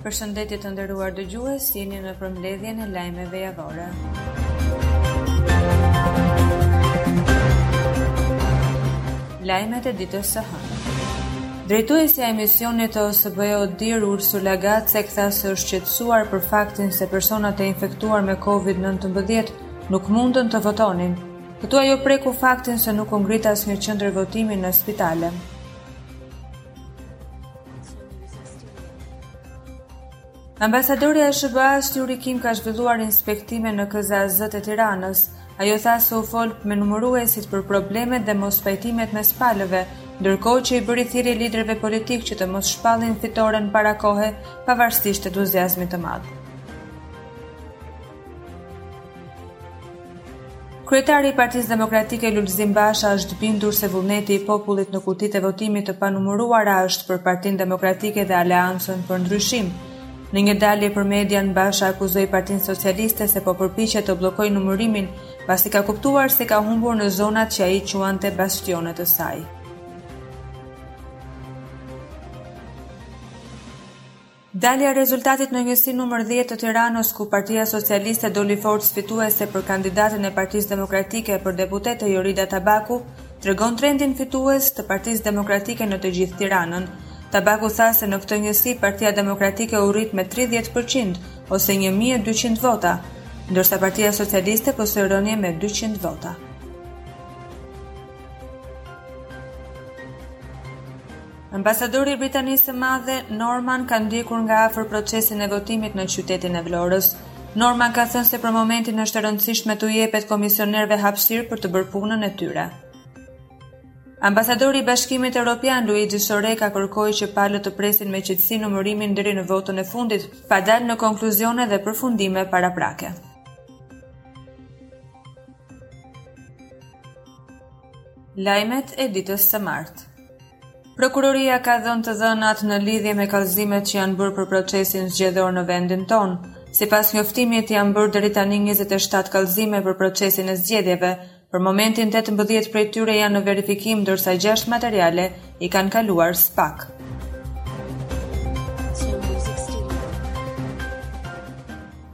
Përshëndetje të nderuar dëgjues, jeni në përmbledhjen e lajmeve javore. Lajmet e ditës së hënë. Drejtuesja e misionit të OSBE ODIHR Ursula Gacek tha se është shqetësuar për faktin se personat e infektuar me COVID-19 nuk mundën të votonin. Këtu ajo preku faktin se nuk u ngrit asnjë qendër votimi në spitale. Ambasadorja e SHBA-s Yuri Kim ka zhvilluar inspektime në KZAZ-të e Tiranës. Ajo tha se u fol me numëruesit për problemet dhe mospajtimet mes palëve, ndërkohë që i bëri thirrje liderëve politik që të mos shpallin fitoren para kohe, pavarësisht entuziazmit të madh. Kryetari i Partisë Demokratike Lulzim Basha është bindur se vullneti i popullit në kutitë e votimit të panumëruara është për Partinë Demokratike dhe Aleancën për Ndryshim. Në një dalje për median, Basha akuzoi Partinë Socialiste se po përpiqet të bllokojë numërimin, pasi ka kuptuar se ka humbur në zonat që ai quante bastione të saj. Dalja e rezultatit në njësinë numër dhjetë të Tiranës, ku Partia Socialiste doli forcë fituese për kandidaten e Partisë Demokratike për deputete Jorida Tabaku, tregon trendin fitues të Partisë Demokratike në të gjithë Tiranën. Tabaku tha se në këtë njësi Partia Demokratike u rrit me tridhjetë për qind ose një mijë e dyqind vota, ndërsa Partia Socialiste pësoi rënie me dyqind vota. Ambasadori i Britanisë së Madhe, Norman, ka ndjekur nga afër procesin e votimit në qytetin e Vlorës. Norman ka thënë se për momentin është e rëndësishme t'u jepet komisionerëve hapësirë për të bërë punën e tyre. Ambasadori i Bashkimit Evropian Luigi Soreca kërkoi që palët të presin me qetësi numërimin deri në votën e fundit, pa dalë në konkluzione dhe përfundime paraprake. Lajmet e ditës së martë. Prokuroria ka dhënë të dhënat në lidhje me kallëzimet që janë bërë për procesin zgjedhor në vendin tonë. Sipas njoftimit janë bërë deri tani 27 kallëzime për procesin e zgjedhjeve. Për momentin 18 prej tyre janë në verifikim, ndërsa 6 materiale i kanë kaluar SPAK.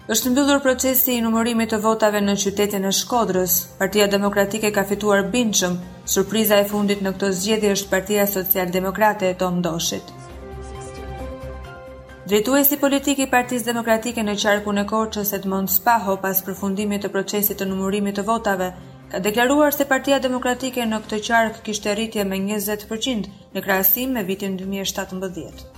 Është mbyllur procesi i numërimit të votave në qytetin e Shkodrës. Partia Demokratike ka fituar bindshëm. Surpriza e fundit në këto zgjedhje është Partia Socialdemokrate e Tom Doshit. Drejtuesi politik i Partisë Demokratike në qarkun e Korçës, Edmond Spaho, pas përfundimit të procesit të numërimit të votave, ka deklaruar se Partia Demokratike në këtë qark kishte rritje me 20%, në krahasim me vitin 2017.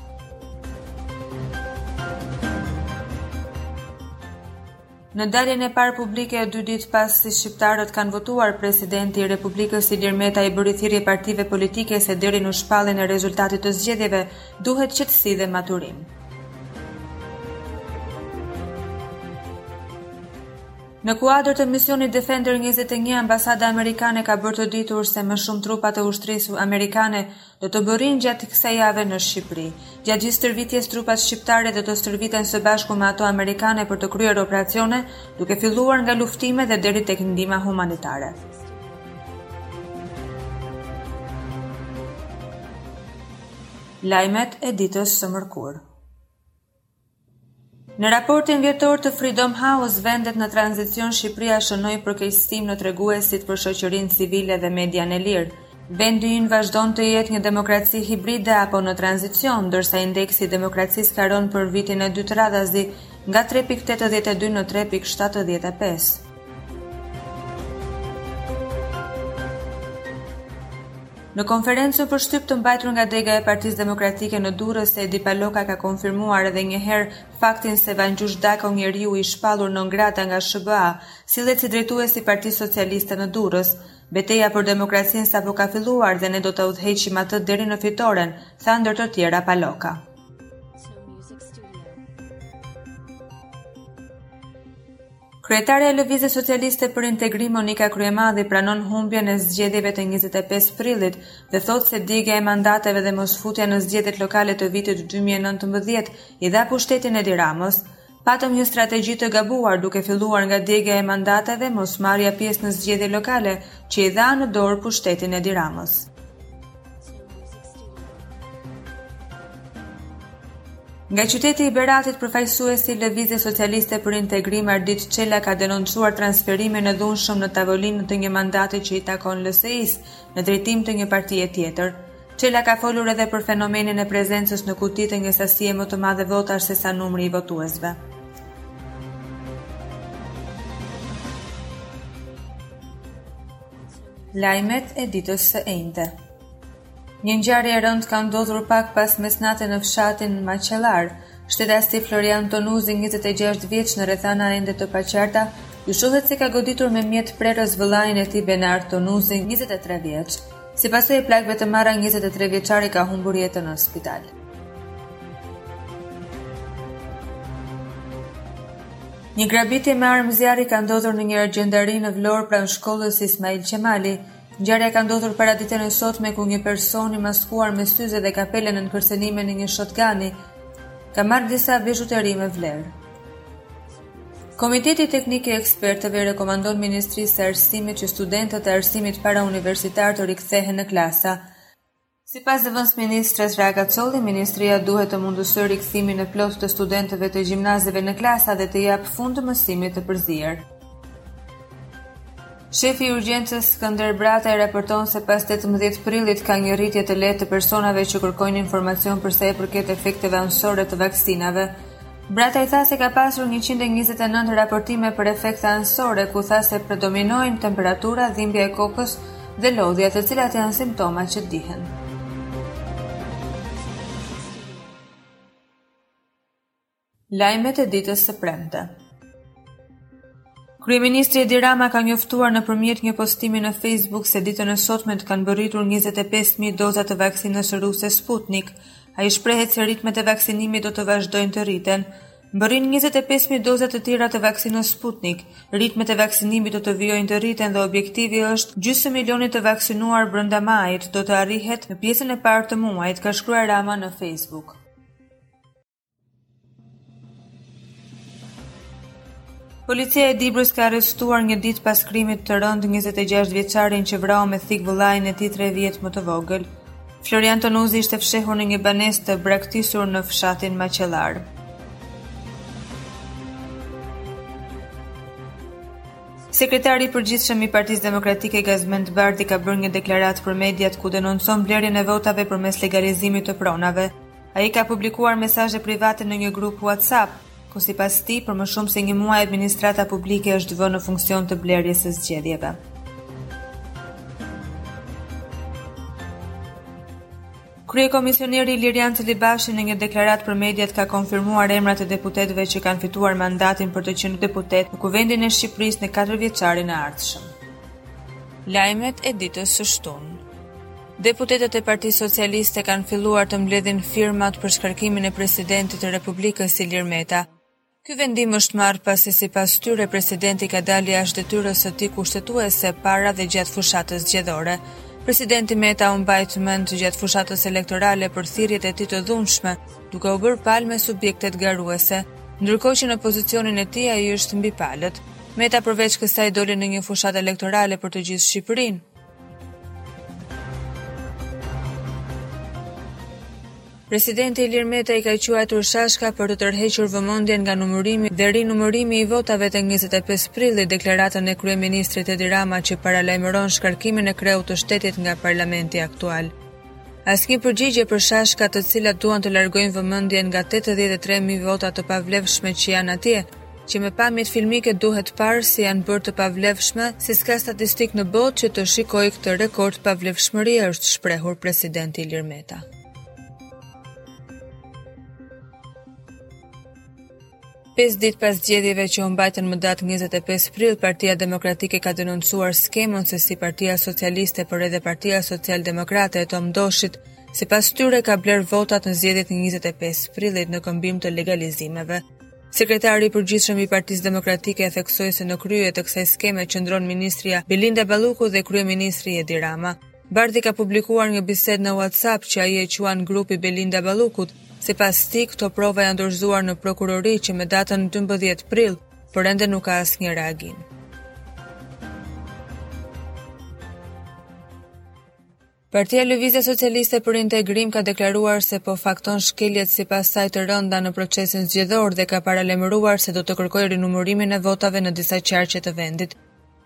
Në daljen e parë publike dy ditë pasi shqiptarët kanë votuar, presidenti i Republikës Ilir Meta i bëri thirrje partive politike se deri në shpalljen e rezultatit të zgjedhjeve duhet qetësi dhe maturi. Në kuadër të misionit Defender njëzet e një ambasada amerikane ka bërë të ditur se më shumë trupa të ushtrisë amerikane do të mbërrijnë gjatë kësaj jave në Shqipëri. Gjatë gjithë stërvitjes trupat shqiptare do të stërviten së bashku me ato amerikane për të kryer operacione, duke filluar nga luftimet dhe deri tek ndihma humanitare. Lajmet e ditës së mërkurë. Në raportin vjetor të Freedom House, Vendet në Tranzicion Shqipëria shënoi përkeqësim në treguesit për shoqërinë civile dhe median e lirë. Vendi ynë vazhdon të jetë një demokraci hibride apo në tranzicion, ndërsa indeksi i demokracisë ka rënë për vitin e dytë radhazi nga 3.82 në 3.75. Në konferencën për shtyp të mbajtur nga dega e Partisë Demokratike në Durrës, Edi Paloka ka konfirmuar edhe një herë faktin se Vangjush Dako njeriu i shpallur non grata nga SHBA, sillet si drejtuesi i Partisë Socialiste në Durrës. Beteja për demokracinë sapo ka filluar dhe ne do ta udhëheqim atë deri në fitoren, tha ndër të tjera Paloka. Kryetarja e Lëvizjes Socialiste për Integrim Monika Kryemadhi pranon humbjen e zgjedhjeve të 25 prillit dhe thotë se djegia e mandateve dhe mosfutja në zgjedhjet lokale të vitit 2019 i dha pushtetin Edi Ramës. Patëm një strategji të gabuar duke filluar nga djegia e mandateve, mosmarrja pjesë në zgjedhje lokale, që i dha në dorë pushtetin Edi Ramës. Nga qyteti i Beratit, përfaqësuesi i Lëvizjes Socialiste për Integrim Ardit Çela ka denoncuar transferimin e dhunshëm në tavolinë të një mandati që i takon LSI-s në drejtim të një partie tjetër. Çela ka folur edhe për fenomenin e prezencës në kuti të një sasie më të madhe votash sesa numri i votuesve. Lajmet e ditës së enjte. Një ngjarje e rëndë ka ndodhur pak pas mesnate në fshatin Maqellar. Shtetasi Florian Tonuzi, 26 vjeç, në rrethana ende të paqarta, dyshohet se ka goditur me mjet prerës vëllain e tij Benar Tonuzi, 23 vjeç. Si pasojë e plagëve të marra, 23 vjeçari ka humbur jetën në spital. Një grabitje me armë zjarri ka ndodhur në një argjendari në Vlorë pranë shkollës Ismail Qemali. Ngjarja ka ndodhur paraditen e sotme ku një person i maskuar me syze dhe kapele nën kërcënimin e një shotgani ka marrë disa bizhuteri me vlerë. Komiteti Teknik i Ekspertëve i rekomandon Ministrisë së Arsimit që studentët e arsimit parauniversitar të rikthehen në klasa. Sipas zëvendësministres Rakacolli, ministria duhet të mundësojë rikthimin e plotë të studentëve të gjimnazeve në klasa dhe të japë fund mësimit të përzier. Shefi i urgjencës Skënder Brataj raporton se pas 18 prillit ka një rritje të lehtë të personave që kërkojnë informacion për sa i përket efekteve anësore të vaksinave. Brataj tha se ka pasur 129 raportime për efekte anësore, ku tha se predominojnë temperatura, dhimbja e kokës dhe lodhja, të cilat janë simptoma që dihen. Lajmet e ditës së premte. Kryeministri Edi Rama ka njoftuar nëpërmjet një postimi në Facebook se ditën e sotme kanë mbërritur njëzet e pesë mijë doza të vaksinës ruse Sputnik. Ai shprehet se ritmet e vaksinimit do të vazhdojnë të rriten. Mbërrijnë njëzet e pesë mijë doza të tjera të vaksinës Sputnik. Ritmet e vaksinimit do të vijojnë të rriten dhe objektivi i gjysmë milioni të vaksinuar brenda majit do të arrihet në pjesën e parë të muajit, ka shkruar Rama në Facebook. Policia e Dibrës ka arrestuar një ditë pas krimit të rëndë 26 vjeçarin që vrau me thikë vëllain e tij 3 vjet më të vogël. Florian Tonuzi ishte fshehur në një banesë të braktisur në fshatin Maqellar. Sekretari i Përgjithshëm i Partisë Demokratike Gazmend Bardhi ka bërë një deklaratë për mediat ku denoncon blerjen e votave përmes legalizimit të pronave. Ai ka publikuar mesazhe private në një grup WhatsApp, ku sipas tij, për më shumë se një muaj administrata publike është vënë në funksion të blerjes së zgjedhjeve. Kryekomisioneri Ilirjan Celibashi në një deklaratë për mediat ka konfirmuar emrat e deputetëve që kanë fituar mandatin për të qenë deputet në kuvendin e Shqipërisë në 4 vjeçarin e ardhshëm. Lajmet e ditës së shtunë. Deputetët e Partisë Socialiste kanë filluar të mbledhin firmat për shkarkimin e Presidentit të Republikës, Ilir Meta. Ky vendim është marrë pasi sipas tyre presidenti ka dalë jashtë detyrës së tij kushtetuese para dhe gjatë fushatës zgjedhore. Presidenti Meta u mbajt mend gjatë fushatës elektorale për thirrjet e tij të dhunshme, duke u bërë palë me subjektet garuese, ndërkohë që në pozicionin e tij ai është mbi palët. Meta përveç kësaj doli në një fushatë elektorale për të gjithë Shqipërinë. Presidenti Ilir Meta i ka quajtur shashka për të tërhequr vëmendjen nga numërimi dhe rinumërimi i votave të 25 prillit deklaratën e kryeministrit Edi Rama që paralajmëron shkarkimin e kreut të shtetit nga parlamenti aktual. Asnjë përgjigje për shashkat të cilat duan të largojnë vëmendjen nga 83.000 vota të pavlefshme që janë atje, që me pamjet filmike duhet parë se si janë bërë të pavlefshme, se s'ka statistikë në botë që të shikojë këtë rekord pavlefshmërie, është shprehur presidenti Ilir Meta. Pesë ditë pas zgjedhjeve që u mbajtën më datë 25 prill, Partia Demokratike ka denoncuar skemën se si Partia Socialiste, por edhe Partia Socialdemokrate e Tom Doshit, sipas tyre ka blerë votat në zgjedhjet e 25 prillit në këmbim të legalizimeve. Sekretari i përgjithshëm i Partisë Demokratike e theksoi se në krye të kësaj skeme qëndron ministrja Belinda Balluku dhe kryeministri Edi Rama. Bardhi ka publikuar një bisedë në WhatsApp që ai e quan grupi i Belinda Ballukut. Sipas tij, këto prova janë dorëzuar në prokurori që me datën 12 prill, por ende nuk ka asnjë reagim. Partia Lëvizja Socialiste për Integrim ka deklaruar se po fakton shkeljet sipas saj të rënda në procesin zgjedhor dhe ka paralajmëruar se do të kërkojë rinumërimin e votave në disa qarqe të vendit.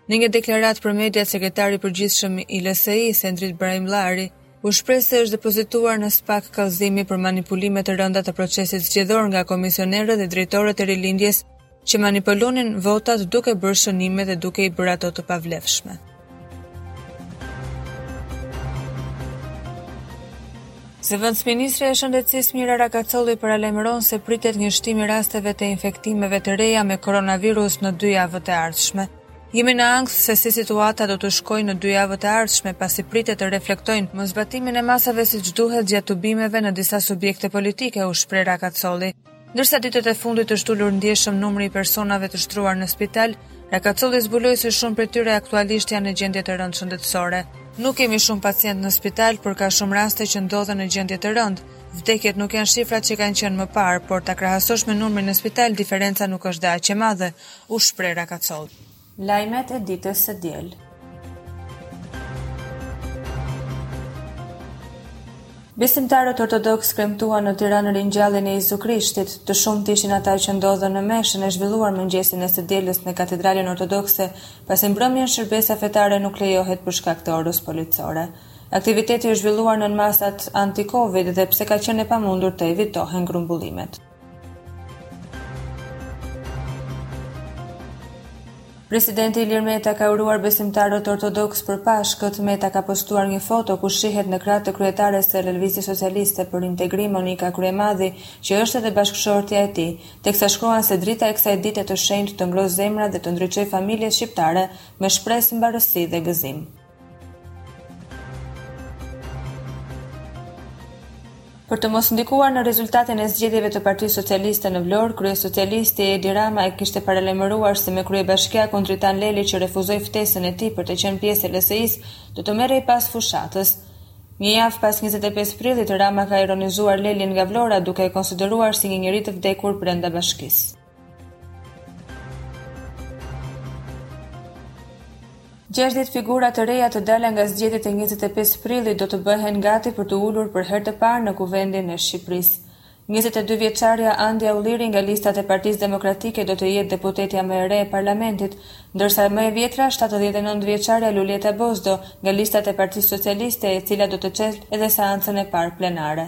Në një deklaratë për mediat, sekretari i përgjithshëm i LSI-së, Endrit Brahimllari, u shpreh se është depozituar në SPAK kallëzimi për manipulime të rënda të procesit zgjedhor nga komisionerët dhe drejtorët e Rilindjes që manipulonin votat duke bërë shënime dhe duke i bërë ato të pavlefshme. Zëvendësministrja e Shëndetësisë Mira Rakacolli paralajmëron se pritet një shtim i rasteve të infektimeve të reja me koronavirus në dy javët e ardhshme. Jemi në ankth se si situata do të shkojë në dy javët e ardhshme, pasi pritet të reflektojnë moszbatimin e masave siç duhet gjatë tubimeve në disa subjekte politike, u shpreh Rakacolli. Ndërsa ditët e fundit është ulur ndjeshëm numri i personave të shtruar në spital, Rakacolli zbuloi se shumë prej tyre aktualisht janë në gjendje të rëndë shëndetësore. Nuk kemi shumë pacientë në spital, por ka shumë raste që ndodhen në gjendje të rëndë. Vdekjet nuk janë shifrat që kanë qenë më parë, por ta krahasosh me numrin në spital, diferenca nuk është dhe aq e madhe, u shpreh Rakacolli. Lajmet e ditës së diel. Besimtarët ortodoksë kremtuan në Tiranë ringjalljen e Jezu Krishtit. Të shumtë ishin ata që ndodhen në meshën e zhvilluar mëngjesin e së dielës në Katedralen Ortodokse, pasi mbrëmjen shërbesa fetare nuk lejohet për shkak të orës policore. Aktiviteti është zhvilluar nën masat anti-Covid dhe pse ka qenë e pamundur të evitohen grumbullimet. Presidenti Ilir Meta ka uruar besimtarët ortodoksë për Pashkët. Meta ka postuar një foto ku shihet në krah të kryetares së Lëvizjes Socialiste për Integrim Monika Kryemadhi, që është edhe bashkëshortja e tij, teksa shkruan se drita e kësaj dite të shenjtë të ngrohë zemrat dhe të ndriçojë familjet shqiptare me shpresë, mbarësi dhe gëzim. Për të mos ndikuar në rezultatin e zgjedhjeve të Partisë Socialiste në Vlorë, kryesocialisti Edi Rama e kishte paralajmëruar se me kryebashkiakun Dritan Leli që refuzoi ftesën e tij për të qenë pjesë e LSI-së, do të merrej pas fushatës. Një javë pas 25 prillit, Rama ka ironizuar Lelin nga Vlora duke e konsideruar si një njeri të vdekur brenda bashkisë. Gjashtëdhjetë figura të reja të dala nga zgjedhjet e 25 prillit do të bëhen gati për të ulur për herë të parë në Kuvendin e Shqipërisë. 22 vjeçarja Andia Ulliri nga listat e Partisë Demokratike do të jetë deputetja më e re e Parlamentit, Ndërsa më e vjetra, shtatëdhjetë e nëntë vjeçarja Luljeta Bozo, nga listat e Partisë Socialiste, e cila do të çelë edhe seancën e parë plenare.